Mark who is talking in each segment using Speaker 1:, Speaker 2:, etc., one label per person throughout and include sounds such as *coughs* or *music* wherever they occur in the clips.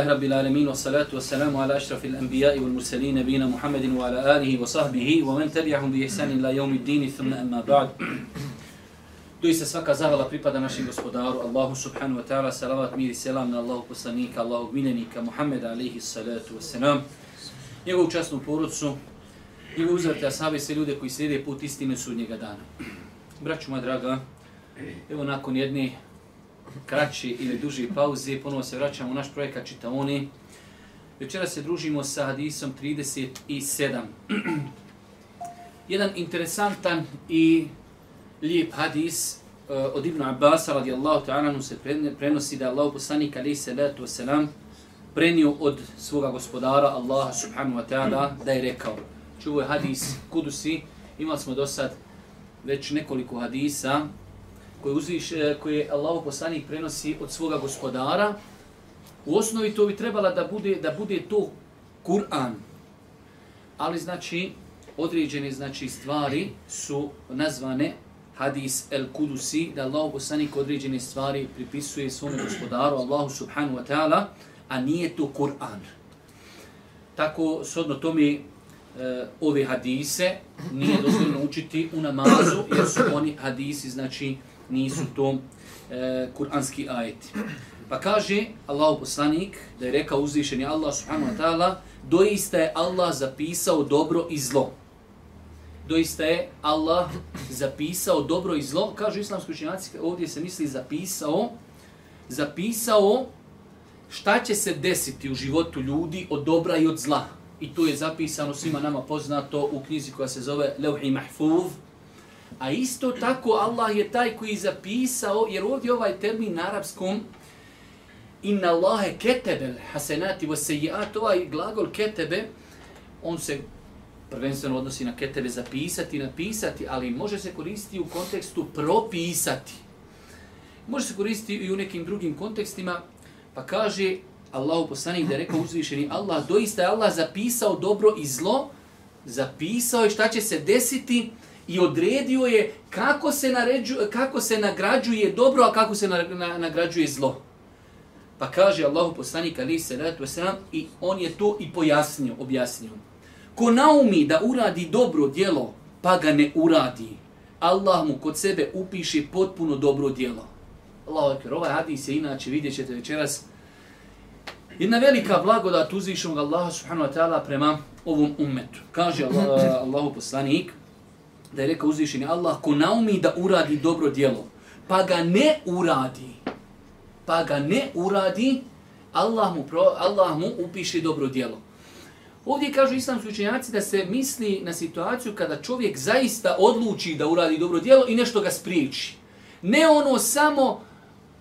Speaker 1: Alhamdulillahi rabbil Alamin, wa salatu wa salamu ala ašrafi l-anbijai wal musalini, nabina Muhammedin wa ala alihi wa sahbihi, wa men tabi'ahum bi ihsan la jevmi dini, thumna emma ba'd. Tu se svaka zahvala pripada našim gospodaru, Allahu subhanu wa ta'ala, salavat, mir i selam na Allahu poslanika, Allahu minenika, Muhammeda alihi salatu wa salam. Njegovu časnu porodcu, njegovu uzvrte asabe, sve ljude koji slijede put istine sudnjega dana. Braću moja draga, evo nakon jedne kraći ili duži pauze, ponovo se vraćamo u naš projekat Čitaoni. Večera se družimo sa hadisom 37. *clears throat* Jedan interesantan i lijep hadis uh, od Ibn Abbas radijallahu ta'ala se prenosi da Allah poslanik alaih salatu wasalam prenio od svoga gospodara Allaha subhanahu wa ta'ala da je rekao. Čuvo je hadis kudusi, imali smo do sad već nekoliko hadisa koje, uzviš, koji koje Allah poslanik prenosi od svoga gospodara, u osnovi to bi trebala da bude da bude to Kur'an. Ali znači određene znači stvari su nazvane hadis el kudusi da Allah poslanik određene stvari pripisuje svome gospodaru Allahu subhanu wa ta'ala, a nije to Kur'an. Tako sodno to mi e, ove hadise nije dozvoljeno učiti u namazu jer su oni hadisi znači nisu to e, kuranski ajeti. Pa kaže Allahu poslanik da je rekao uzvišeni Allah subhanahu wa ta'ala doista je Allah zapisao dobro i zlo. Doista je Allah zapisao dobro i zlo. Kažu islamski učenjaci, ovdje se misli zapisao, zapisao šta će se desiti u životu ljudi od dobra i od zla. I to je zapisano svima nama poznato u knjizi koja se zove Levhi Mahfuz, A isto tako Allah je taj koji zapisao, jer ovdje ovaj termin na arapskom Inna Allahe ketebel hasenati wa ovaj glagol ketebe, on se prvenstveno odnosi na ketebe zapisati, napisati, ali može se koristiti u kontekstu propisati. Može se koristiti i u nekim drugim kontekstima, pa kaže Allahu poslanik da je rekao uzvišeni Allah, doista je Allah zapisao dobro i zlo, zapisao je šta će se desiti, i odredio je kako se, naređu, kako se nagrađuje dobro, a kako se na, na, nagrađuje zlo. Pa kaže Allahu poslanik ali se ratu wasalam, i on je to i pojasnio, objasnio. Ko naumi da uradi dobro djelo, pa ga ne uradi, Allah mu kod sebe upiše potpuno dobro djelo. Allahu akbar, ovaj hadis je inače, vidjet ćete večeras, jedna velika blagodat uzvišenog Allaha subhanahu wa ta'ala prema ovom ummetu. Kaže Allah, *clears throat* Allahu poslanik, da je rekao uzvišeni Allah, ko naumi da uradi dobro djelo, pa ga ne uradi, pa ga ne uradi, Allah mu, pro, Allah mu upiše dobro djelo. Ovdje kažu islamski učenjaci da se misli na situaciju kada čovjek zaista odluči da uradi dobro djelo i nešto ga spriječi. Ne ono samo,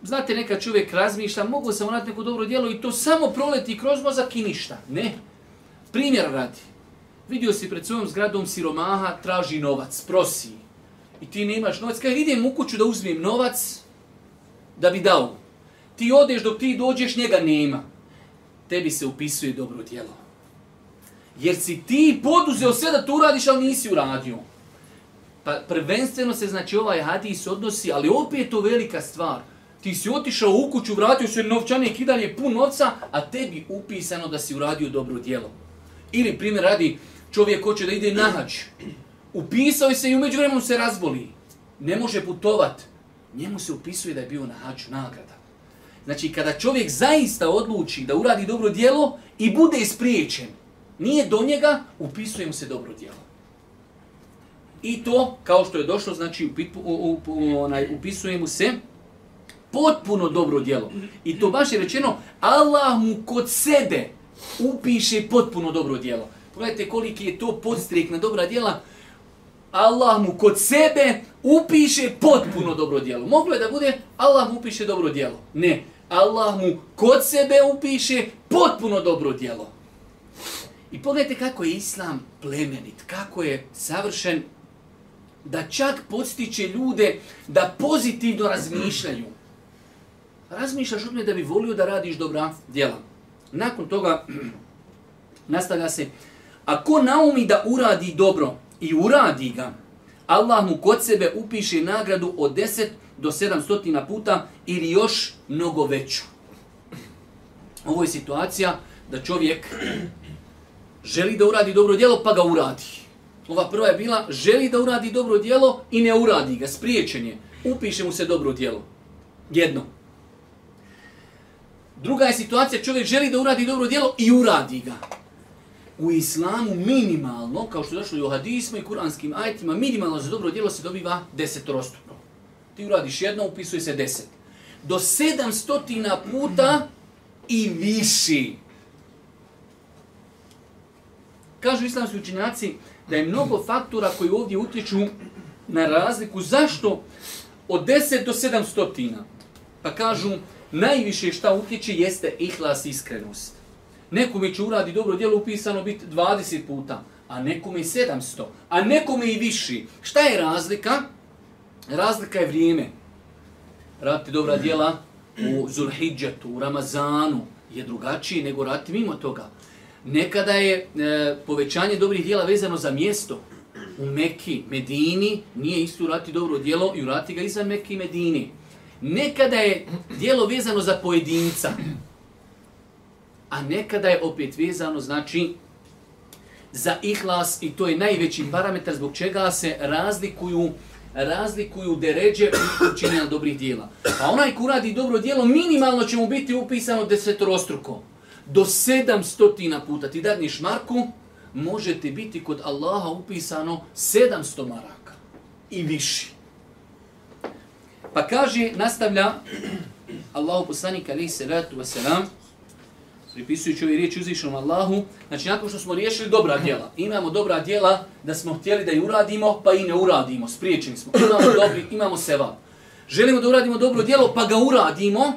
Speaker 1: znate neka čovjek razmišlja, mogu sam uraditi neko dobro djelo i to samo proleti kroz mozak i ništa. Ne. Primjer radi vidio si pred svojom zgradom siromaha, traži novac, prosi. I ti nemaš novac, kaj idem u kuću da uzmem novac, da bi dao. Ti odeš dok ti dođeš, njega nema. Tebi se upisuje dobro djelo. Jer si ti poduzeo sve da to uradiš, ali nisi uradio. Pa prvenstveno se znači ovaj hadis odnosi, ali opet je to velika stvar. Ti si otišao u kuću, vratio se novčanik i dalje pun novca, a tebi upisano da si uradio dobro djelo. Ili primjer radi, čovjek hoće da ide na hađ, upisao se i umeđu vremenu se razboli, ne može putovat, njemu se upisuje da je bio na hađu nagrada. Znači, kada čovjek zaista odluči da uradi dobro dijelo i bude ispriječen, nije do njega, upisuje mu se dobro dijelo. I to, kao što je došlo, znači, upisuje mu se potpuno dobro dijelo. I to baš je rečeno, Allah mu kod sebe upiše potpuno dobro dijelo. Pogledajte koliki je to podstrijek na dobra djela. Allah mu kod sebe upiše potpuno dobro djelo. Moglo je da bude Allah mu upiše dobro djelo. Ne. Allah mu kod sebe upiše potpuno dobro djelo. I pogledajte kako je Islam plemenit, kako je savršen, da čak podstiče ljude da pozitivno razmišljaju. Razmišljaš od da bi volio da radiš dobra djela. Nakon toga *clears throat* nastavlja se Ako ko naumi da uradi dobro i uradi ga, Allah mu kod sebe upiše nagradu od 10 do 700 puta ili još mnogo veću. Ovo je situacija da čovjek želi da uradi dobro djelo, pa ga uradi. Ova prva je bila, želi da uradi dobro djelo i ne uradi ga, spriječen je. Upiše mu se dobro djelo. Jedno. Druga je situacija, čovjek želi da uradi dobro djelo i uradi ga. U islamu minimalno, kao što je došlo i u hadisma i kuranskim ajtima, minimalno za dobro djelo se dobiva desetorostupno. Ti uradiš jedno, upisuje se deset. Do sedamstotina puta i viši. Kažu islamski učinjaci da je mnogo faktora koji ovdje utječu na razliku. Zašto? Od 10 do 700. Pa kažu, najviše šta utječe jeste ihlas iskrenost. Nekome će uradi dobro djelo upisano biti 20 puta, a nekome i 700, a nekome i viši. Šta je razlika? Razlika je vrijeme. Raditi dobra djela u Zulhidžetu, u Ramazanu je drugačiji nego raditi mimo toga. Nekada je e, povećanje dobrih djela vezano za mjesto. U Mekki, Medini, nije isto urati dobro djelo i urati ga iza Meki i Medini. Nekada je djelo vezano za pojedinca, a nekada je opet vezano, znači, za ihlas i to je najveći parametar zbog čega se razlikuju razlikuju deređe u učinjenja dobrih dijela. A onaj ko radi dobro dijelo, minimalno će mu biti upisano desetorostruko. Do sedamstotina puta ti dadniš marku, možete biti kod Allaha upisano sedamsto maraka i više. Pa kaže, nastavlja *clears throat* Allahu poslanik alaihi salatu wasalam, pripisujući ove riječi uzvišenom Allahu, znači nakon što smo riješili dobra djela, imamo dobra djela da smo htjeli da je uradimo, pa i ne uradimo, spriječeni smo, imamo dobri, imamo seva. Želimo da uradimo dobro djelo, pa ga uradimo,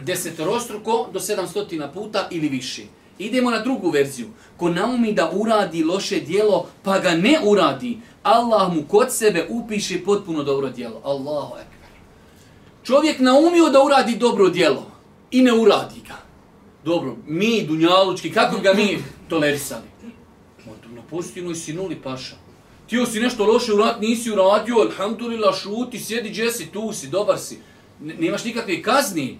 Speaker 1: desetorostruko do sedamstotina puta ili više. Idemo na drugu verziju. Ko naumi da uradi loše djelo, pa ga ne uradi, Allah mu kod sebe upiše potpuno dobro djelo. Allahu ekber. Čovjek naumio da uradi dobro djelo i ne uradi ga. Dobro, mi, dunjalučki, kako ga mi tolerisali? Na pozitivnoj si nuli paša. Ti si nešto loše urat, nisi uradio, alhamdulillah, šuti, sjedi, gdje si, tu si, dobar si. Nemaš nikakve kazni.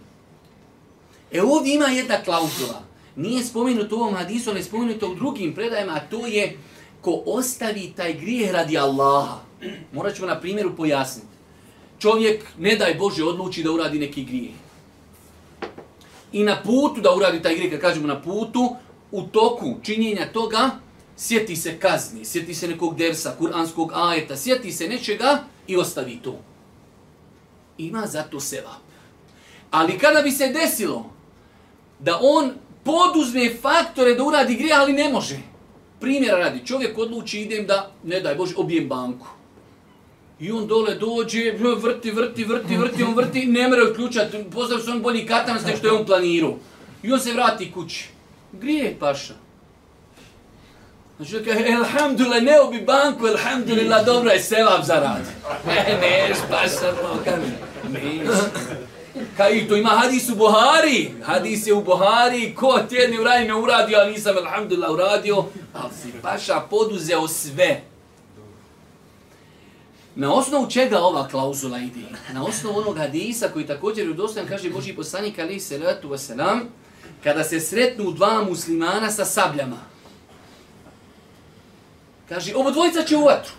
Speaker 1: E ovdje ima jedna klauzula. Nije spomenuto u ovom hadisu, ali je spomenuto u drugim predajama, a to je ko ostavi taj grijeh radi Allaha. Morat ćemo na primjeru pojasniti. Čovjek, ne daj Bože, odluči da uradi neki grijeh i na putu da uradi taj grijeh, kad kažemo na putu, u toku činjenja toga, sjeti se kazni, sjeti se nekog dersa, kuranskog ajeta, sjeti se nečega i ostavi to. Ima zato sevap. Ali kada bi se desilo da on poduzme faktore da uradi grijeh, ali ne može. Primjera radi, čovjek odluči idem da, ne daj Bože, obijem banku. I on dole dođe, vrti, vrti, vrti, vrti, on vrti, ne mre odključati, postavio se on bolji katanac s što je on planirao. I on se vrati kući. Grije paša. Znači da kaže, elhamdulillah, ne obi banku, elhamdulillah, dobro je sevap za rad. Ne, neš, paša, ono, neš. Kaj i to ima hadis u Buhari, hadis je u Buhari, ko tjedni u radi ne uradio, ali nisam, elhamdulillah, uradio, ali si paša poduzeo sve. Na osnovu čega ova klauzula ide? Na osnovu onog hadisa koji također je udostan, kaže Boži poslanik alaih salatu wasalam, kada se sretnu dva muslimana sa sabljama. Kaže, ovo dvojica će u vatru.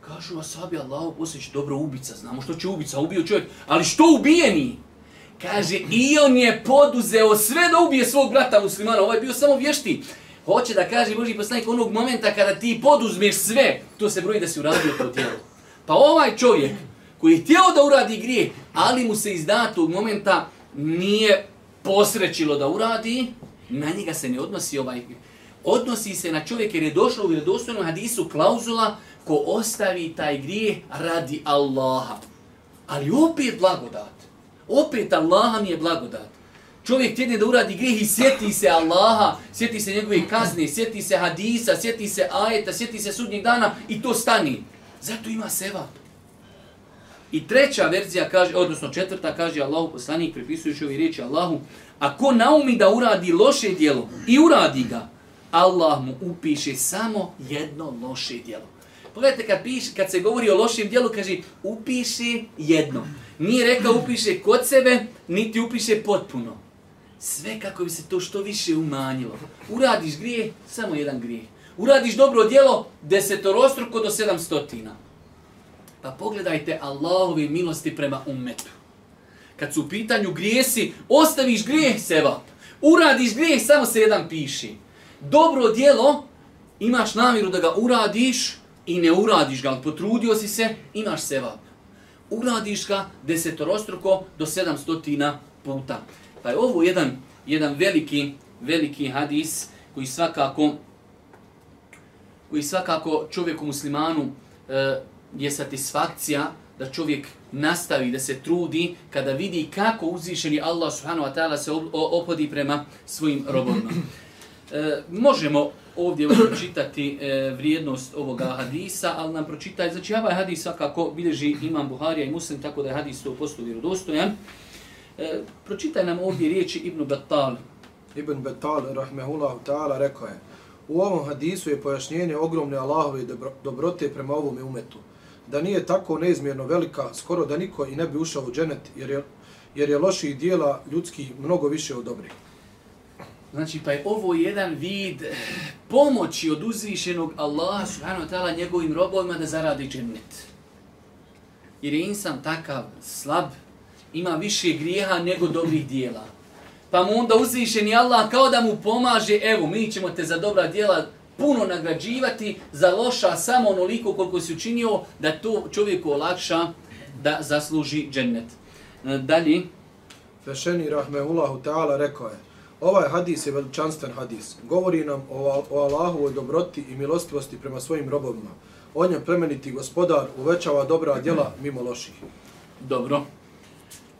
Speaker 1: Kažu, a sabi Allah, poslije dobro ubica, znamo što će ubica, ubio čovjek, ali što ubijeni? Kaže, i on je poduzeo sve da ubije svog brata muslimana, ovaj bio samo vješti hoće da kaže Boži poslanik onog momenta kada ti poduzmeš sve, to se broji da si uradio to tijelo. Pa ovaj čovjek koji je htio da uradi grije, ali mu se iz datog momenta nije posrećilo da uradi, na njega se ne odnosi ovaj Odnosi se na čovjek jer je došlo u vjerodostojnom hadisu klauzula ko ostavi taj grijeh radi Allaha. Ali opet blagodat. Opet Allaha mi je blagodat. Čovjek tjedne da uradi grijeh i sjeti se Allaha, sjeti se njegove kazne, sjeti se hadisa, sjeti se ajeta, sjeti se sudnjeg dana i to stani. Zato ima seba. I treća verzija kaže, odnosno četvrta kaže Allahu poslanik pripisujući ovi riječi Allahu, ako naumi da uradi loše dijelo i uradi ga, Allah mu upiše samo jedno loše dijelo. Pogledajte kad, piš, kad se govori o lošem dijelu, kaže upiše jedno. Nije rekao upiše kod sebe, niti upiše potpuno Sve kako bi se to što više umanjilo. Uradiš grije, samo jedan grije. Uradiš dobro djelo, desetorostruko do sedamstotina. Pa pogledajte Allahove milosti prema ummetu. Kad su u pitanju grijesi, ostaviš grijeh seba. Uradiš grijeh, samo se jedan piši. Dobro djelo, imaš namjeru da ga uradiš i ne uradiš ga, ali potrudio si se, imaš sevap. Uradiš ga desetorostruko do sedamstotina puta. Pa je ovo jedan, jedan veliki, veliki hadis koji svakako koji svakako čovjeku muslimanu e, je satisfakcija da čovjek nastavi da se trudi kada vidi kako uzvišeni Allah subhanahu wa ta'ala se opodi prema svojim robovima. E, možemo ovdje *coughs* pročitati e, vrijednost ovoga hadisa, ali nam pročitaj, znači ovaj hadis svakako bilježi imam Buharija i Muslim, tako da je hadis to posto vjerodostojan. E, pročitaj nam ovdje riječi Ibn Battal.
Speaker 2: Ibn Battal, rahmehullahu ta'ala, rekao je, u ovom hadisu je pojašnjenje ogromne Allahove dobrote prema ovom umetu. Da nije tako neizmjerno velika, skoro da niko i ne bi ušao u dženet, jer je, jer je loših dijela ljudski mnogo više od dobrih.
Speaker 1: Znači, pa je ovo jedan vid pomoći od uzvišenog Allaha subhanahu wa ta'ala njegovim robovima da zaradi džennet. Jer je insan takav slab, ima više grijeha nego dobrih dijela. Pa mu onda uzvišeni Allah kao da mu pomaže, evo, mi ćemo te za dobra dijela puno nagrađivati, za loša samo onoliko koliko si učinio, da to čovjeku olakša da zasluži džennet. Dalje.
Speaker 2: Fešeni rahmehullahu ta'ala rekao je, Ovaj hadis je veličanstven hadis. Govori nam o, o Allahovoj dobroti i milostivosti prema svojim robovima. On je plemeniti gospodar, uvećava dobra djela mimo loših.
Speaker 1: Dobro.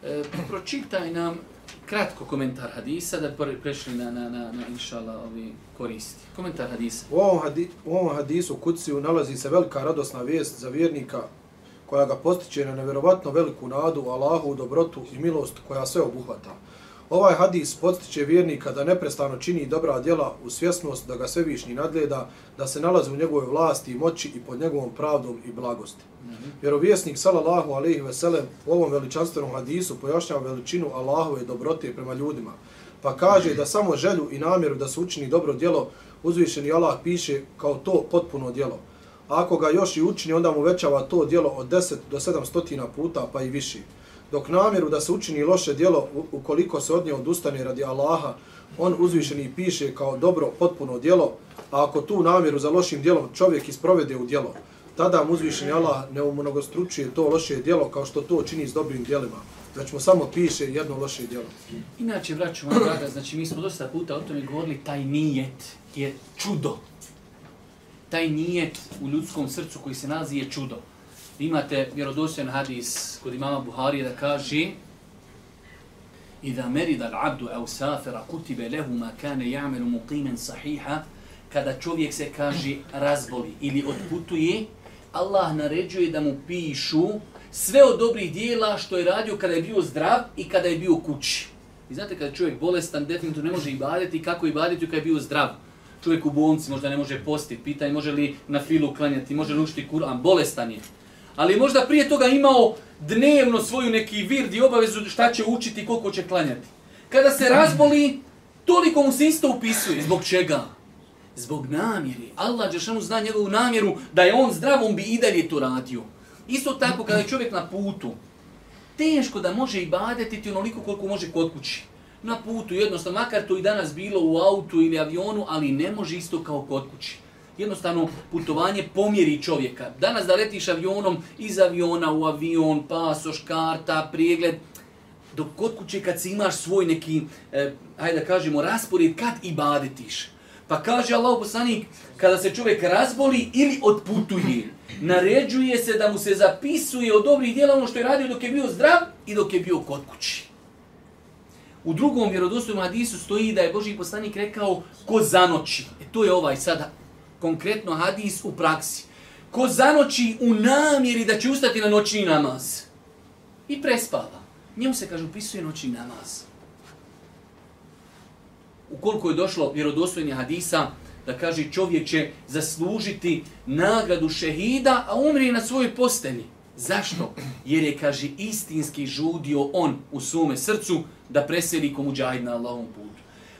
Speaker 1: E, pročitaj nam kratko komentar hadisa da prešli na, na, na, na inšala ovi koristi. Komentar hadisa.
Speaker 2: U ovom, hadi, u ovom hadisu Kuciju nalazi se velika radosna vijest za vjernika koja ga postiče na nevjerovatno veliku nadu, Allahu, dobrotu i milost koja sve obuhvata. Ovaj hadis podstiče vjernika da neprestano čini dobra djela u svjesnost da ga svevišnji nadgleda, da se nalazi u njegove vlasti i moći i pod njegovom pravdom i blagosti. Mm -hmm. Vjerovjesnik sallallahu alejhi ve sellem u ovom veličanstvenom hadisu pojašnjava veličinu Allahove dobrote prema ljudima. Pa kaže da samo želju i namjeru da se učini dobro djelo uzvišeni Allah piše kao to potpuno djelo. A ako ga još i učini, onda mu većava to djelo od 10 do 700 puta pa i više dok namjeru da se učini loše djelo ukoliko se od nje odustane radi Allaha, on uzvišeni piše kao dobro, potpuno djelo, a ako tu namjeru za lošim djelom čovjek isprovede u djelo, tada mu uzvišeni Allah ne umnogostručuje to loše djelo kao što to čini s dobrim djelima, već mu samo piše jedno loše djelo.
Speaker 1: Inače, vraću vam draga, znači mi smo dosta puta o tome govorili, taj nijet je čudo. Taj nijet u ljudskom srcu koji se nalazi je čudo imate vjerodostan hadis kod imama Buhari da kaže Iza merida l'abdu au safira kutibe lehu ma kane ja'melu muqimen sahiha kada čovjek se kaže razboli ili odputuje Allah naređuje da mu pišu sve od dobrih dijela što je radio kada je bio zdrav i kada je bio kući. I znate kada čovjek bolestan definitivno ne može ibadeti kako ibadeti kada je bio zdrav. Čovjek u bolnici možda ne može postiti, pitanje može li na filu klanjati, može li učiti Kur'an, bolestan je ali možda prije toga imao dnevno svoju neki vird i obavezu šta će učiti, koliko će klanjati. Kada se razboli, toliko mu se isto upisuje. Zbog čega? Zbog namjeri. Allah Đeršanu zna njegovu namjeru da je on zdrav, on bi i dalje to radio. Isto tako kada je čovjek na putu, teško da može i badeti onoliko koliko može kod kući. Na putu, jednostavno, makar to i danas bilo u autu ili avionu, ali ne može isto kao kod kući jednostavno putovanje pomjeri čovjeka. Danas da letiš avionom iz aviona u avion, pasoš, karta, prijegled, dok kod kuće kad si imaš svoj neki, eh, hajde da kažemo, raspored, kad i badetiš. Pa kaže Allah poslanik, kada se čovjek razboli ili odputuje, naređuje se da mu se zapisuje od dobrih djela ono što je radio dok je bio zdrav i dok je bio kod kući. U drugom vjerodostojnom hadisu stoji da je Boži poslanik rekao ko zanoći. E to je ovaj sada konkretno hadis u praksi. Ko zanoći u namjeri da će ustati na noćni namaz i prespava, njemu se kaže upisuje noćni namaz. Ukoliko je došlo vjerodostojni hadisa da kaže čovjek će zaslužiti nagradu šehida, a umri na svojoj postelji. Zašto? Jer je, kaže, istinski žudio on u svome srcu da preseli komu muđahid na Allahom putu.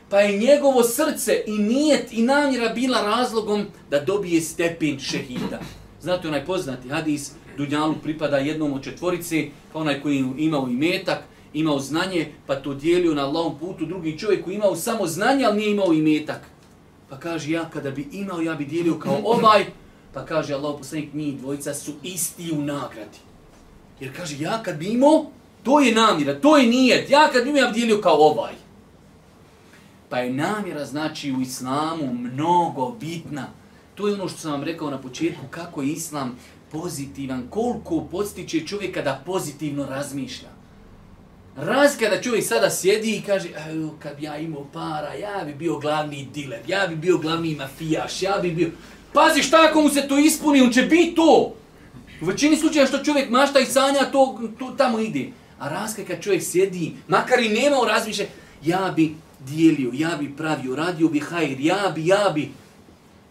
Speaker 1: Pa je njegovo srce i nijet i namjera bila razlogom da dobije stepen šehida. Znate onaj poznati hadis, Dunjalu pripada jednom od četvorice, kao onaj koji imao i metak, imao znanje, pa to dijelio na Allahom putu, drugi čovjek koji imao samo znanje, ali nije imao i metak. Pa kaže, ja kada bi imao, ja bi dijelio kao ovaj, pa kaže Allah poslanik, mi dvojica su isti u nagradi. Jer kaže, ja kad bi imao, to je namjera, to je nijet, ja kad bi imao, ja bi dijelio kao ovaj. Pa je namjera, znači, u islamu mnogo bitna. To je ono što sam vam rekao na početku, kako je islam pozitivan, koliko podstiče čovjeka da pozitivno razmišlja. Raz kada čovjek sada sjedi i kaže, kad bi ja imao para, ja bi bio glavni diler, ja bi bio glavni mafijaš, ja bi bio... Pazi šta ako mu se to ispuni, on će biti to. U većini slučaja što čovjek mašta i sanja, to, to tamo ide. A raz kad čovjek sjedi, makar i nema u razmišlja, ja bi dijelio, ja bi pravio, radio bi hajr, ja bi, ja bi.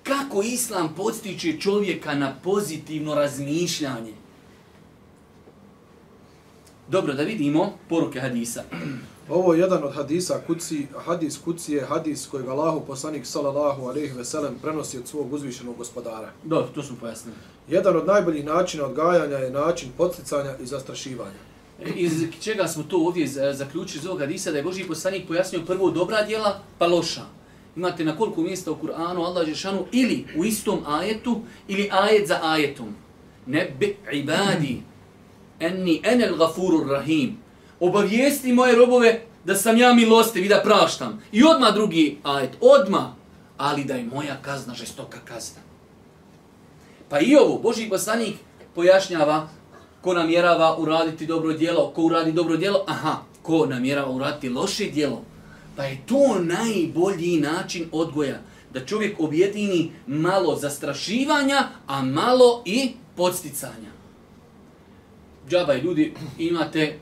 Speaker 1: Kako islam podstiče čovjeka na pozitivno razmišljanje? Dobro, da vidimo poruke hadisa.
Speaker 2: Ovo je jedan od hadisa kuci, hadis kuci je hadis kojeg Allahu poslanik sallallahu alejhi ve sellem prenosi od svog uzvišenog gospodara.
Speaker 1: Dobro, to smo pojasnili.
Speaker 2: Jedan od najboljih načina odgajanja je način podsticanja i zastrašivanja.
Speaker 1: Iz čega smo to ovdje zaključili iz ovog hadisa, da je Boži poslanik pojasnio prvo dobra djela, pa loša. Imate na koliko mjesta u Kur'anu Allah Žešanu ili u istom ajetu ili ajet za ajetom. Ne bi ibadi enni enel gafurur rahim. Obavijesti moje robove da sam ja milostiv i da praštam. I odma drugi ajet, odma, ali da je moja kazna žestoka kazna. Pa i ovo, Boži poslanik pojašnjava ko namjerava uraditi dobro djelo, ko uradi dobro djelo, aha, ko namjerava uraditi loše djelo. Pa je to najbolji način odgoja, da čovjek objedini malo zastrašivanja, a malo i podsticanja džabaj ljudi, imate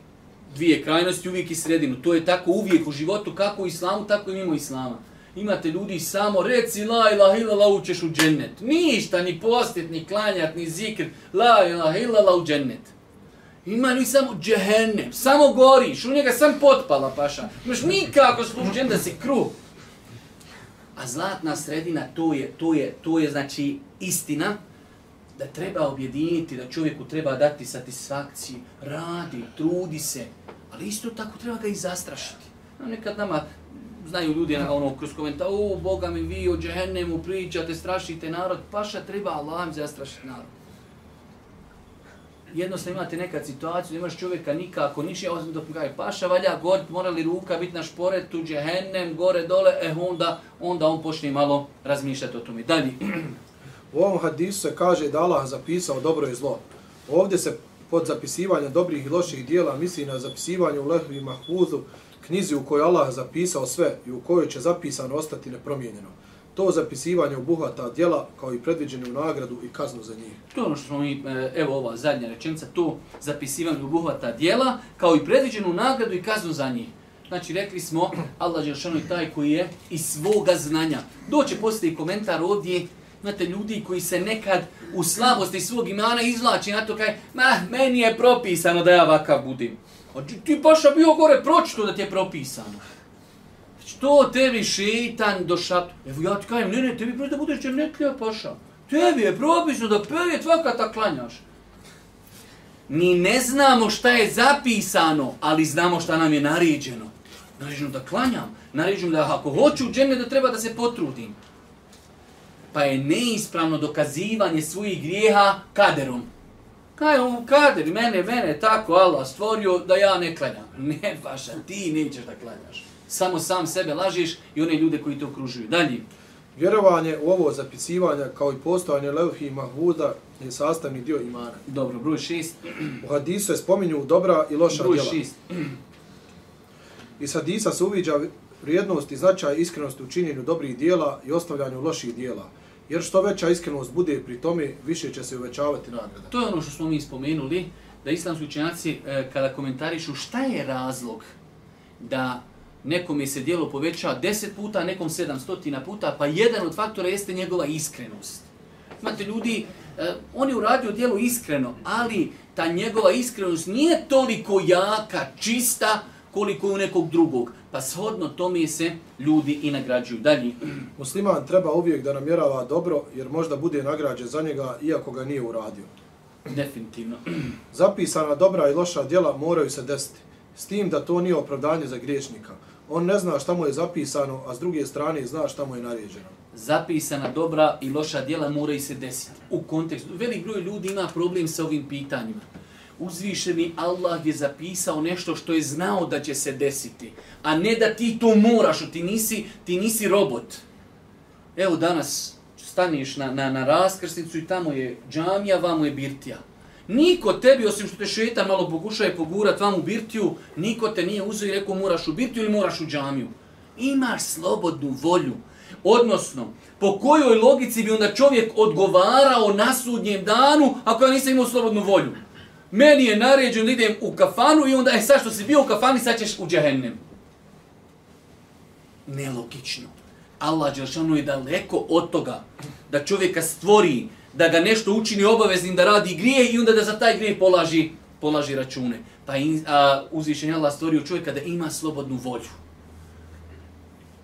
Speaker 1: dvije krajnosti, uvijek i sredinu. To je tako uvijek u životu, kako u islamu, tako i mimo islama. Imate ljudi samo reci la ilaha illallah učeš u džennet. Ništa, ni postit, ni klanjat, ni zikr. La ilaha illallah u džennet. Ima li samo džehennem, samo goriš, u njega sam potpala paša. Imaš nikako služen da si kruh. A zlatna sredina, to je, to je, to je znači istina, da treba objediniti, da čovjeku treba dati satisfakciju, radi, trudi se, ali isto tako treba ga i zastrašiti. No, nekad nama znaju ljudi na ono kroz komentar, o, Boga mi vi o džehennemu pričate, strašite narod, paša treba Allah zastrašiti narod. Jednostavno imate nekad situaciju, imaš čovjeka nikako, niši, osim dok kaže, paša valja gorit, mora li ruka biti na šporetu, džehennem, gore, dole, eh, onda, onda on počne malo razmišljati o tome. Dalje. *clears throat*
Speaker 2: U ovom hadisu se kaže da Allah zapisao dobro i zlo. Ovdje se pod zapisivanje dobrih i loših dijela misli na zapisivanje u lehvi mahfuzu, knjizi u kojoj Allah zapisao sve i u kojoj će zapisano ostati nepromijenjeno. To zapisivanje obuhvata djela kao i predviđenu nagradu i kaznu za njih.
Speaker 1: To je ono što smo mi, e, evo ova zadnja rečenica, to zapisivanje obuhvata djela kao i predviđenu nagradu i kaznu za njih. Znači, rekli smo, Allah je taj koji je iz svoga znanja. Doće postoji komentar ovdje, Imate ljudi koji se nekad u slabosti svog imana izvlači na to kaj, ma, meni je propisano da ja vakav budim. A ti paša bio gore, pročito da ti je propisano. Znači, Što tebi šeitan do šatu? Evo ja ti kajem, ne, ne, tebi prvo da budeš džernetlija paša. Tebi je propisano da peve tvaka ta klanjaš. Mi ne znamo šta je zapisano, ali znamo šta nam je naređeno. Naređeno da klanjam, naređeno da ako hoću u džene da treba da se potrudim pa je neispravno dokazivanje svojih grijeha kaderom. Kaj on kader, mene, mene, tako Allah stvorio da ja ne klanjam. *laughs* Ne, vaša, ti nećeš da klanjaš. Samo sam sebe lažiš i one ljude koji te okružuju. Dalje.
Speaker 2: Vjerovanje u ovo zapisivanje kao i postojanje levhi i mahvuda je sastavni dio imana.
Speaker 1: Dobro, broj šest.
Speaker 2: U hadisu je spominju dobra i loša
Speaker 1: broj
Speaker 2: djela.
Speaker 1: Broj šest.
Speaker 2: Iz hadisa se uviđa vrijednost i značaj iskrenosti u činjenju dobrih dijela i ostavljanju loših dijela. Jer što veća iskrenost bude pri tome, više će se uvećavati nagrada.
Speaker 1: To je ono što smo mi spomenuli, da islamski učenjaci e, kada komentarišu šta je razlog da nekom se dijelo poveća 10 puta, nekom 700 puta, pa jedan od faktora jeste njegova iskrenost. Imate ljudi, e, on je uradio djelo iskreno, ali ta njegova iskrenost nije toliko jaka, čista, koliko je u nekog drugog. Pa shodno tome se ljudi i nagrađuju. Dalje.
Speaker 2: Musliman treba uvijek da namjerava dobro, jer možda bude nagrađen za njega, iako ga nije uradio.
Speaker 1: Definitivno.
Speaker 2: Zapisana dobra i loša djela moraju se desiti. S tim da to nije opravdanje za griješnika. On ne zna šta mu je zapisano, a s druge strane zna šta mu je naređeno.
Speaker 1: Zapisana dobra i loša djela moraju se desiti. U kontekstu. Velik broj ljudi ima problem sa ovim pitanjima. Uzvišeni Allah je zapisao nešto što je znao da će se desiti. A ne da ti to moraš, ti nisi, ti nisi robot. Evo danas staniš na, na, na raskrsnicu i tamo je džamija, vamo je birtija. Niko tebi, osim što te šeta malo pokušaje pogurat vam u birtiju, niko te nije uzeo i rekao moraš u birtiju ili moraš u džamiju. Imaš slobodnu volju. Odnosno, po kojoj logici bi onda čovjek odgovarao na sudnjem danu ako ja nisam imao slobodnu volju? Meni je naređeno da idem u kafanu i onda e sad što si bio u kafani, sad ćeš u džehennem. Nelogično. Allah Đelšanu je daleko od toga da čovjeka stvori, da ga nešto učini obaveznim da radi grije i onda da za taj grije polaži, polaži račune. Pa in, a, uzvišenje Allah stvorio čovjeka da ima slobodnu volju.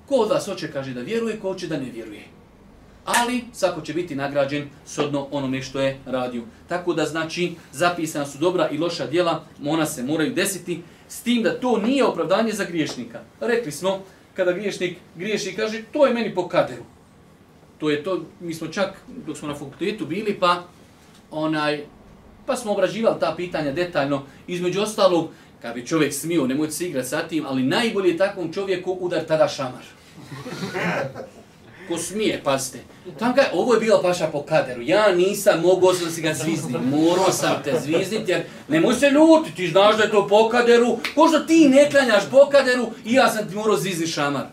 Speaker 1: Ko od vas hoće kaže da vjeruje, ko hoće da ne vjeruje. Ali svako će biti nagrađen sodno onome što je radio. Tako da znači zapisana su dobra i loša djela, ona se moraju desiti, s tim da to nije opravdanje za griješnika. Rekli smo, kada griješnik griješi i kaže to je meni po kaderu. To je to, mi smo čak dok smo na fakultetu bili pa onaj pa smo obrađivali ta pitanja detaljno. Između ostalog, kad bi čovjek smio, nemojte se igrati sa tim, ali najbolje je takvom čovjeku udar tada šamar. *laughs* Ko smije, pazite. Tam kaj, ovo je bila paša po kaderu. Ja nisam mogao da si ga zvizni. Morao sam te zvizniti jer nemoj se ljuti. Ti znaš da je to po kaderu. Ko što ti ne klanjaš po kaderu i ja sam ti morao zvizni šamar.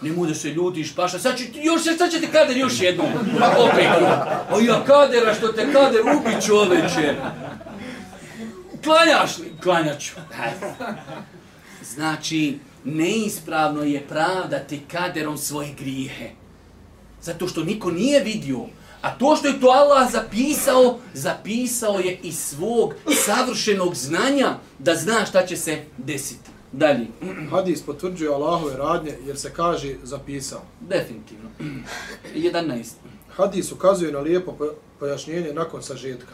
Speaker 1: Nemoj da se ljutiš, paša. Sad će, još, sad će te kader još jednom. Pa opet. O ja kadera što te kader ubi čoveče. Klanjaš li? Klanjaću. Znači, neispravno je pravdati kaderom svoje grijehe. Zato što niko nije vidio. A to što je to Allah zapisao, zapisao je iz svog savršenog znanja da zna šta će se desiti. Dalje. *clears throat*
Speaker 2: Hadis potvrđuje Allahove radnje jer se kaže zapisao.
Speaker 1: Definitivno. *clears throat* 11.
Speaker 2: Hadis ukazuje na lijepo pojašnjenje nakon sažetka.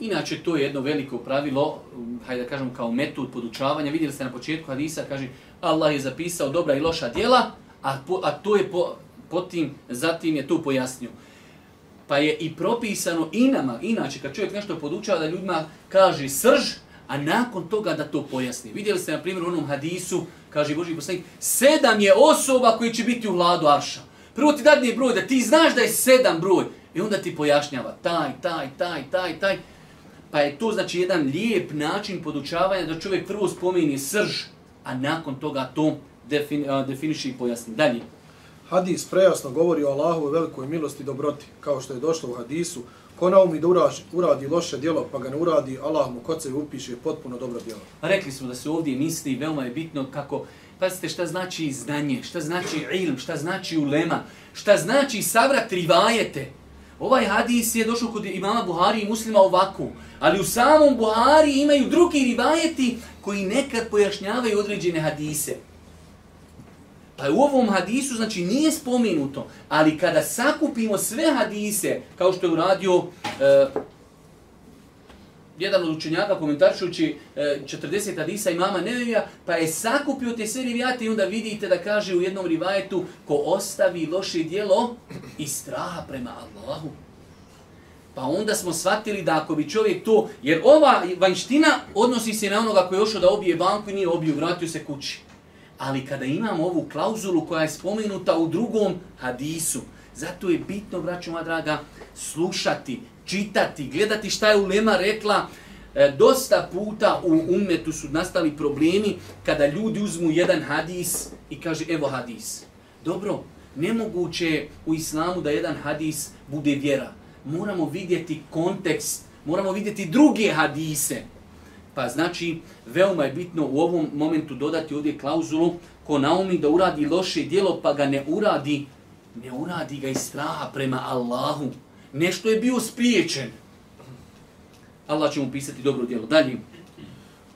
Speaker 1: Inače, to je jedno veliko pravilo, hajde da kažem kao metod podučavanja. Vidjeli ste na početku hadisa, kaže Allah je zapisao dobra i loša djela, a, po, a to je po, potim, zatim je tu pojasnio. Pa je i propisano i nama, inače, kad čovjek nešto podučava da ljudima kaže srž, a nakon toga da to pojasni. Vidjeli ste, na primjer, u onom hadisu, kaže Boži poslanik, sedam je osoba koji će biti u vladu Arša. Prvo ti dadne broj, da ti znaš da je sedam broj. I onda ti pojašnjava taj, taj, taj, taj, taj. Pa je to znači jedan lijep način podučavanja da čovjek prvo spomeni srž, a nakon toga to defini, definiši i pojasni. Dalje.
Speaker 2: Hadis prejasno govori o Allahove velikoj milosti i dobroti, kao što je došlo u hadisu. Ko naumi da uraži, uradi loše djelo, pa ga ne uradi, Allah mu kod se upiše potpuno dobro djelo.
Speaker 1: Pa rekli smo da se ovdje misli veoma je bitno kako, pazite šta znači znanje, šta znači ilm, šta znači ulema, šta znači savrat rivajete. Ovaj hadis je došao kod imama Buhari i muslima ovako, ali u samom Buhari imaju drugi rivajeti koji nekad pojašnjavaju određene hadise. Pa u ovom hadisu, znači, nije spomenuto, ali kada sakupimo sve hadise, kao što je uradio uh, jedan od učenjaka komentaršući uh, e, 40 hadisa imama Nevevija, pa je sakupio te sve rivijate i onda vidite da kaže u jednom rivajetu ko ostavi loše dijelo i straha prema Allahu. Pa onda smo shvatili da ako bi čovjek to, jer ova vanština odnosi se na onoga koji je ošao da obije banku i nije obio, vratio se kući. Ali kada imamo ovu klauzulu koja je spomenuta u drugom hadisu, zato je bitno, braćo moja draga, slušati, čitati, gledati šta je Ulema rekla. E, dosta puta u umetu su nastali problemi kada ljudi uzmu jedan hadis i kaže evo hadis. Dobro, nemoguće je u islamu da jedan hadis bude vjera. Moramo vidjeti kontekst, moramo vidjeti druge hadise. Pa znači, veoma je bitno u ovom momentu dodati ovdje klauzulu ko naumi da uradi loše dijelo pa ga ne uradi, ne uradi ga iz straha prema Allahu. nešto je bio spriječen. Allah će mu pisati dobro djelo. Dalje.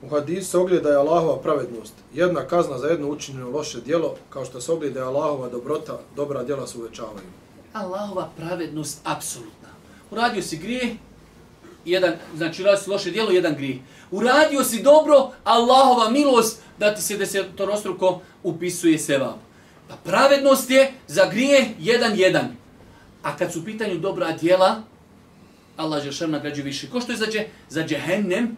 Speaker 2: U hadisu se ogleda je Allahova pravednost. Jedna kazna za jedno učinjeno loše djelo, kao što se ogleda je Allahova dobrota, dobra djela se uvećavaju.
Speaker 1: Allahova pravednost apsolutna. Uradio si grije, jedan, znači uradio si loše djelo, jedan grih. Uradio si dobro, Allahova milost da ti se desetorostruko upisuje sevap. Pa pravednost je za grije jedan jedan. A kad su u pitanju dobra djela, Allah Žešan nagrađuje više. Ko što je za, dje, za džehennem,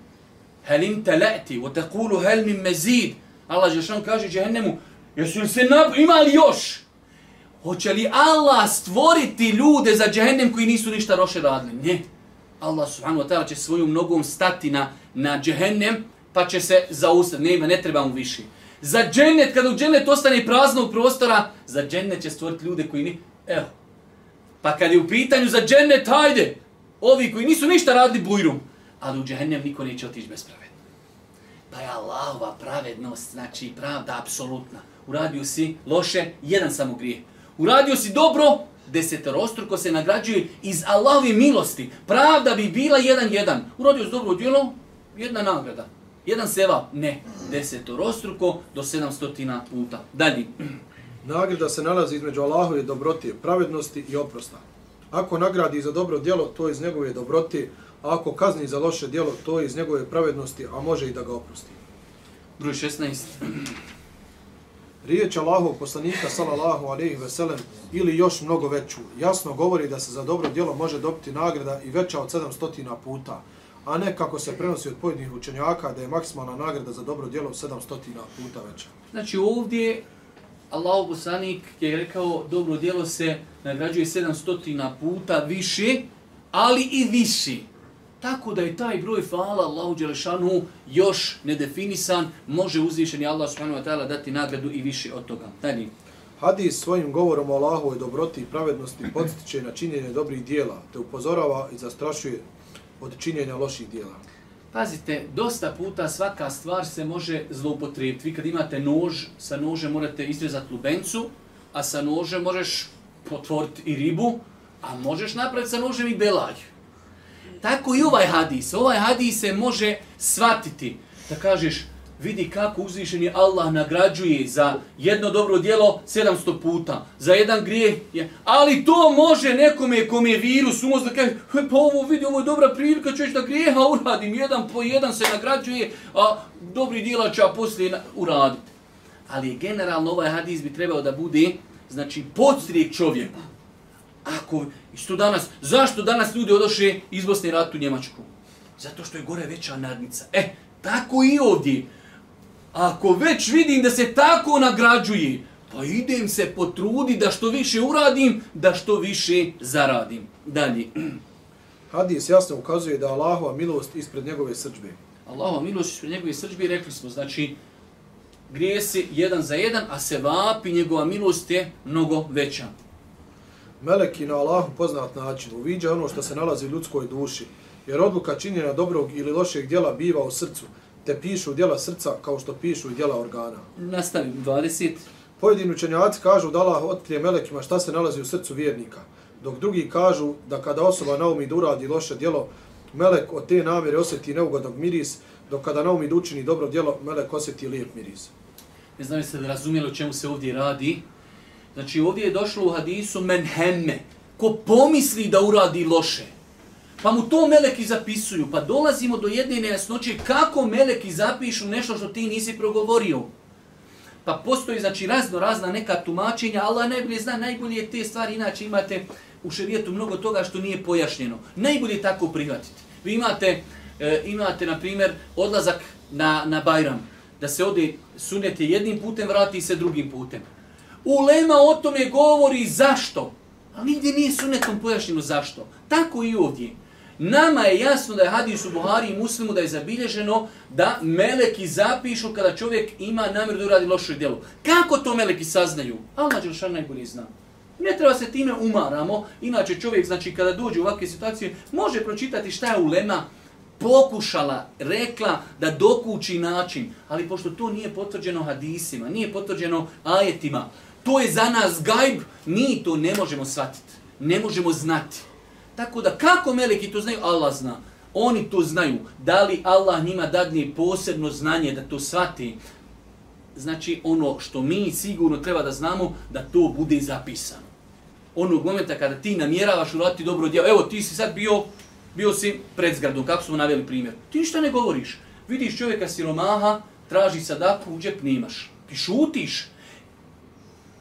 Speaker 1: helim teleti, o tekulu helmin mezid. Allah Žešan kaže džehennemu, jesu li se nab... ima li još? Hoće li Allah stvoriti ljude za džehennem koji nisu ništa roše radili? Ne. Allah subhanahu wa ta'ala će svojom nogom stati na, na džehennem, pa će se zaustati. Ne, ne treba mu više. Za džennet, kada u džennet ostane praznog prostora, za džennet će stvoriti ljude koji ni... Evo. Pa kad je u pitanju za džennet, hajde, ovi koji nisu ništa radili bujrum, ali u džennem niko neće otići bez pravedno. Pa je Allahova pravednost, znači pravda apsolutna. Uradio si loše, jedan samo grije. Uradio si dobro, desetorostruko se nagrađuje iz Allahove milosti. Pravda bi bila jedan jedan. Uradio si dobro djelo, jedna nagrada. Jedan seva, ne, desetorostruko do sedamstotina puta. Dalje.
Speaker 2: Nagrada se nalazi između Allahove dobrotije, pravednosti i oprosta. Ako nagradi za dobro djelo, to je iz njegove dobrotije, a ako kazni za loše djelo, to je iz njegove pravednosti, a može i da ga oprosti.
Speaker 1: Broj 16.
Speaker 2: Riječ Allahov poslanika, sallallahu alejhi ve sellem ili još mnogo veću, jasno govori da se za dobro djelo može dobiti nagrada i veća od 700 puta, a ne kako se prenosi od pojedinih učenjaka da je maksimalna nagrada za dobro djelo 700 puta veća.
Speaker 1: Znači ovdje Allahov poslanik je rekao dobro djelo se nagrađuje 700 puta više, ali i više. Tako da je taj broj fala Allahu Đelešanu još nedefinisan, može uzvišeni Allah subhanahu wa ta'ala dati nagradu i više od toga. Dalje.
Speaker 2: Hadis svojim govorom o Allahovoj dobroti i pravednosti podstiče na činjenje dobrih dijela, te upozorava i zastrašuje od činjenja loših dijela.
Speaker 1: Pazite, dosta puta svaka stvar se može zloupotrijebiti. Vi kad imate nož, sa nožem morate izrezati lubencu, a sa nožem možeš potvoriti i ribu, a možeš napraviti sa nožem i belaj. Tako i ovaj hadis. Ovaj hadis se može svatiti. Da kažeš, vidi kako uzvišeni Allah nagrađuje za jedno dobro dijelo 700 puta, za jedan grijeh, je. ali to može nekome kom je virus umoz da kaže, pa ovo vidi, ovo je dobra prilika, ću da grijeha uradim, jedan po jedan se nagrađuje, a dobri dijela će poslije uraditi. Ali generalno ovaj hadis bi trebao da bude, znači, podstrijek čovjeku. Ako, što danas, zašto danas ljudi odoše iz Bosne ratu u Njemačku? Zato što je gore veća nadnica. E, tako i ovdje ako već vidim da se tako nagrađuje, pa idem se potrudi da što više uradim, da što više zaradim. Dalje. *clears throat*
Speaker 2: Hadis jasno ukazuje da Allahova milost ispred njegove srđbe.
Speaker 1: Allahova milost ispred njegove srđbe, rekli smo, znači, grije se jedan za jedan, a se vapi njegova milost je mnogo veća.
Speaker 2: Meleki na Allahu poznat način uviđa ono što se nalazi u ljudskoj duši, jer odluka činjena dobrog ili lošeg djela biva u srcu, te pišu djela srca kao što pišu djela organa.
Speaker 1: Nastavim, 20.
Speaker 2: Pojedini učenjaci kažu da Allah otkrije melekima šta se nalazi u srcu vjernika, dok drugi kažu da kada osoba naumi da uradi loše djelo, melek od te namjere osjeti neugodnog miris, dok kada naumi da učini dobro djelo, melek osjeti lijep miris.
Speaker 1: Ne znam jeste li razumijeli o čemu se ovdje radi. Znači ovdje je došlo u hadisu men hemme, ko pomisli da uradi loše. Pa mu to meleki zapisuju. Pa dolazimo do jedne nejasnoće kako meleki zapišu nešto što ti nisi progovorio. Pa postoji znači razno razna neka tumačenja, Allah najbolje zna, najbolje te stvari, inače imate u šerijetu mnogo toga što nije pojašnjeno. Najbolje tako prihvatiti. Vi imate, e, imate na primjer, odlazak na, na Bajram, da se ode sunete jednim putem, vrati se drugim putem. Ulema o tome govori zašto, ali nigdje nije sunetom pojašnjeno zašto. Tako i ovdje. Nama je jasno da je hadis u Buhari i Muslimu da je zabilježeno da meleki zapišu kada čovjek ima namjer da uradi loše djelo. Kako to meleki saznaju? Allah Đelšan najbolje zna. Ne treba se time umaramo, inače čovjek, znači kada dođe u ovakve situacije, može pročitati šta je ulema pokušala, rekla da dokući način, ali pošto to nije potvrđeno hadisima, nije potvrđeno ajetima, to je za nas gajb, mi to ne možemo shvatiti, ne možemo znati. Tako da kako meleki to znaju, Allah zna. Oni to znaju. Da li Allah njima dadne posebno znanje da to shvati? Znači ono što mi sigurno treba da znamo, da to bude zapisano. Onog momenta kada ti namjeravaš uraditi dobro djelo, evo ti si sad bio, bio si pred zgradom, kako smo naveli primjer. Ti ništa ne govoriš. Vidiš čovjeka siromaha, traži sadaku, u džep nemaš. Ti šutiš.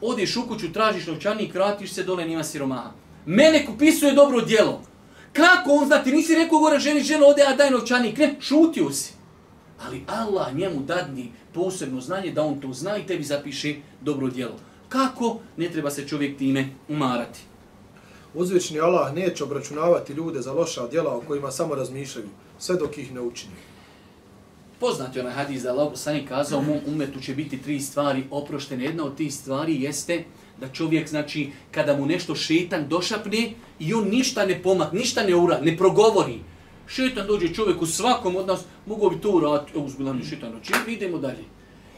Speaker 1: Odeš u kuću, tražiš novčanik, vratiš se, dole nima siromaha. Mene kupisuje dobro djelo. Kako on zna, ti nisi rekao gore ženi, žena ode, a daj novčanik. Ne, šutio si. Ali Allah njemu dadni posebno znanje da on to zna i tebi zapiše dobro djelo. Kako? Ne treba se čovjek time umarati.
Speaker 2: Uzvični Allah neće obračunavati ljude za loša djela o kojima samo razmišljaju, sve dok ih ne učini.
Speaker 1: Poznati onaj hadis da Allah sani kazao, u mom umetu će biti tri stvari oproštene. Jedna od tih stvari jeste da čovjek, znači, kada mu nešto šetan došapne i on ništa ne pomak, ništa ne ura, ne progovori. Šetan dođe čovjek u svakom od nas, mogu bi to urati, evo uzbilan je šetan, znači, idemo dalje.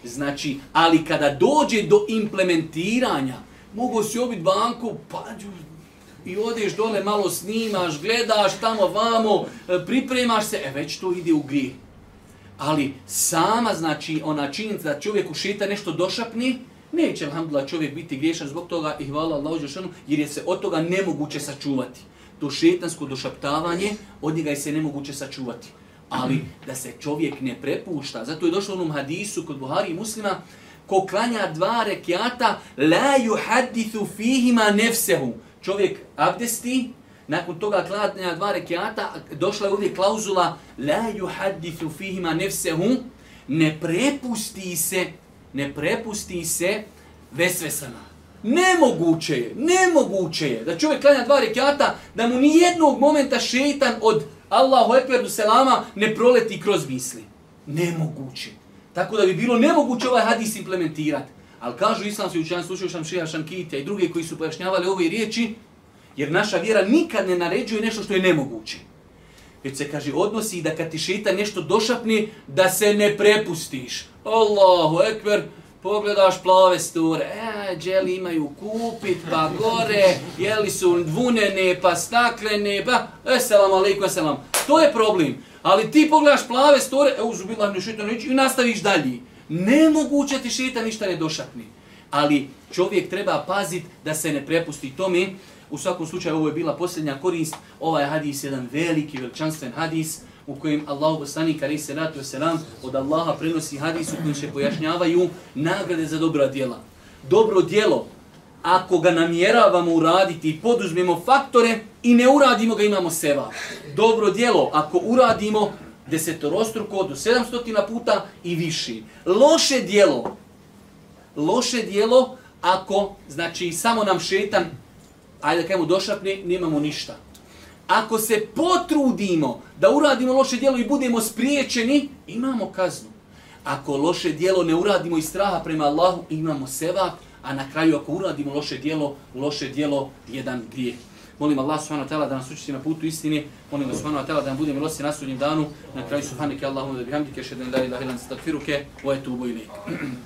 Speaker 1: Znači, ali kada dođe do implementiranja, mogu si obiti banku, pa i odeš dole, malo snimaš, gledaš tamo, vamo, e, pripremaš se, e već to ide u grijeh. Ali sama, znači, ona činjenica da čovjek ušita nešto došapni, neće, alhamdulillah, čovjek biti griješan zbog toga i hvala Allahu Đelšanu, jer je se od toga nemoguće sačuvati. To šetansko došaptavanje, od njega je se nemoguće sačuvati. Ali da se čovjek ne prepušta, zato je došlo u onom hadisu kod Buhari i muslima, ko klanja dva rekiata, la yuhadithu fihima nefsehu. Čovjek abdesti, nakon toga klanja dva rekiata, došla je ovdje klauzula, la yuhadithu fihima nefsehu, ne prepusti se, ne prepusti se vesvesama. Nemoguće je, nemoguće je da čovjek klanja dva rekiata, da mu ni jednog momenta šeitan od Allahu ekber du selama ne proleti kroz misli. Nemoguće. Tako da bi bilo nemoguće ovaj hadis implementirati. Ali kažu islamski učenjaci, slušao sam Šeha Šankitija i druge koji su pojašnjavali ove riječi, jer naša vjera nikad ne naređuje nešto što je nemoguće. Već se kaže, odnosi da kad ti šeitan nešto došapne, da se ne prepustiš. Allahu ekber, pogledaš plave sture, e, dželi imaju kupit, pa gore, jeli su dvunene, pa staklene, pa, eselam selam alaikum. To je problem. Ali ti pogledaš plave sture, e, uzubila mi šeitan i nastaviš dalje. Nemoguće ti šeitan ništa ne došapni. Ali čovjek treba paziti da se ne prepusti tome. U svakom slučaju ovo je bila posljednja korist. Ovaj hadis je jedan veliki, veličanstven hadis u kojem Allah poslanik kari se ratu selam od Allaha prenosi hadis u kojem se pojašnjavaju nagrade za dobra djela. Dobro djelo, ako ga namjeravamo uraditi i poduzmemo faktore i ne uradimo ga, imamo seva. Dobro djelo, ako uradimo desetorostruko do 700 puta i viši. Loše djelo, loše djelo, ako, znači, samo nam šetan, ajde da kajemo došapne, nemamo ništa. Ako se potrudimo da uradimo loše djelo i budemo spriječeni, imamo kaznu. Ako loše djelo ne uradimo iz straha prema Allahu, imamo sevap, a na kraju ako uradimo loše djelo, loše djelo jedan grijeh. Molim Allah subhanahu wa ta'ala da nas učiti na putu istine. Molim Allah subhanahu wa ta'ala da nam bude milosti na sudnjem danu. Na kraju subhanike Allahumma da bihamdike šedem la ilaha ilan stakfiruke. Wa etubu ilik. *clears throat*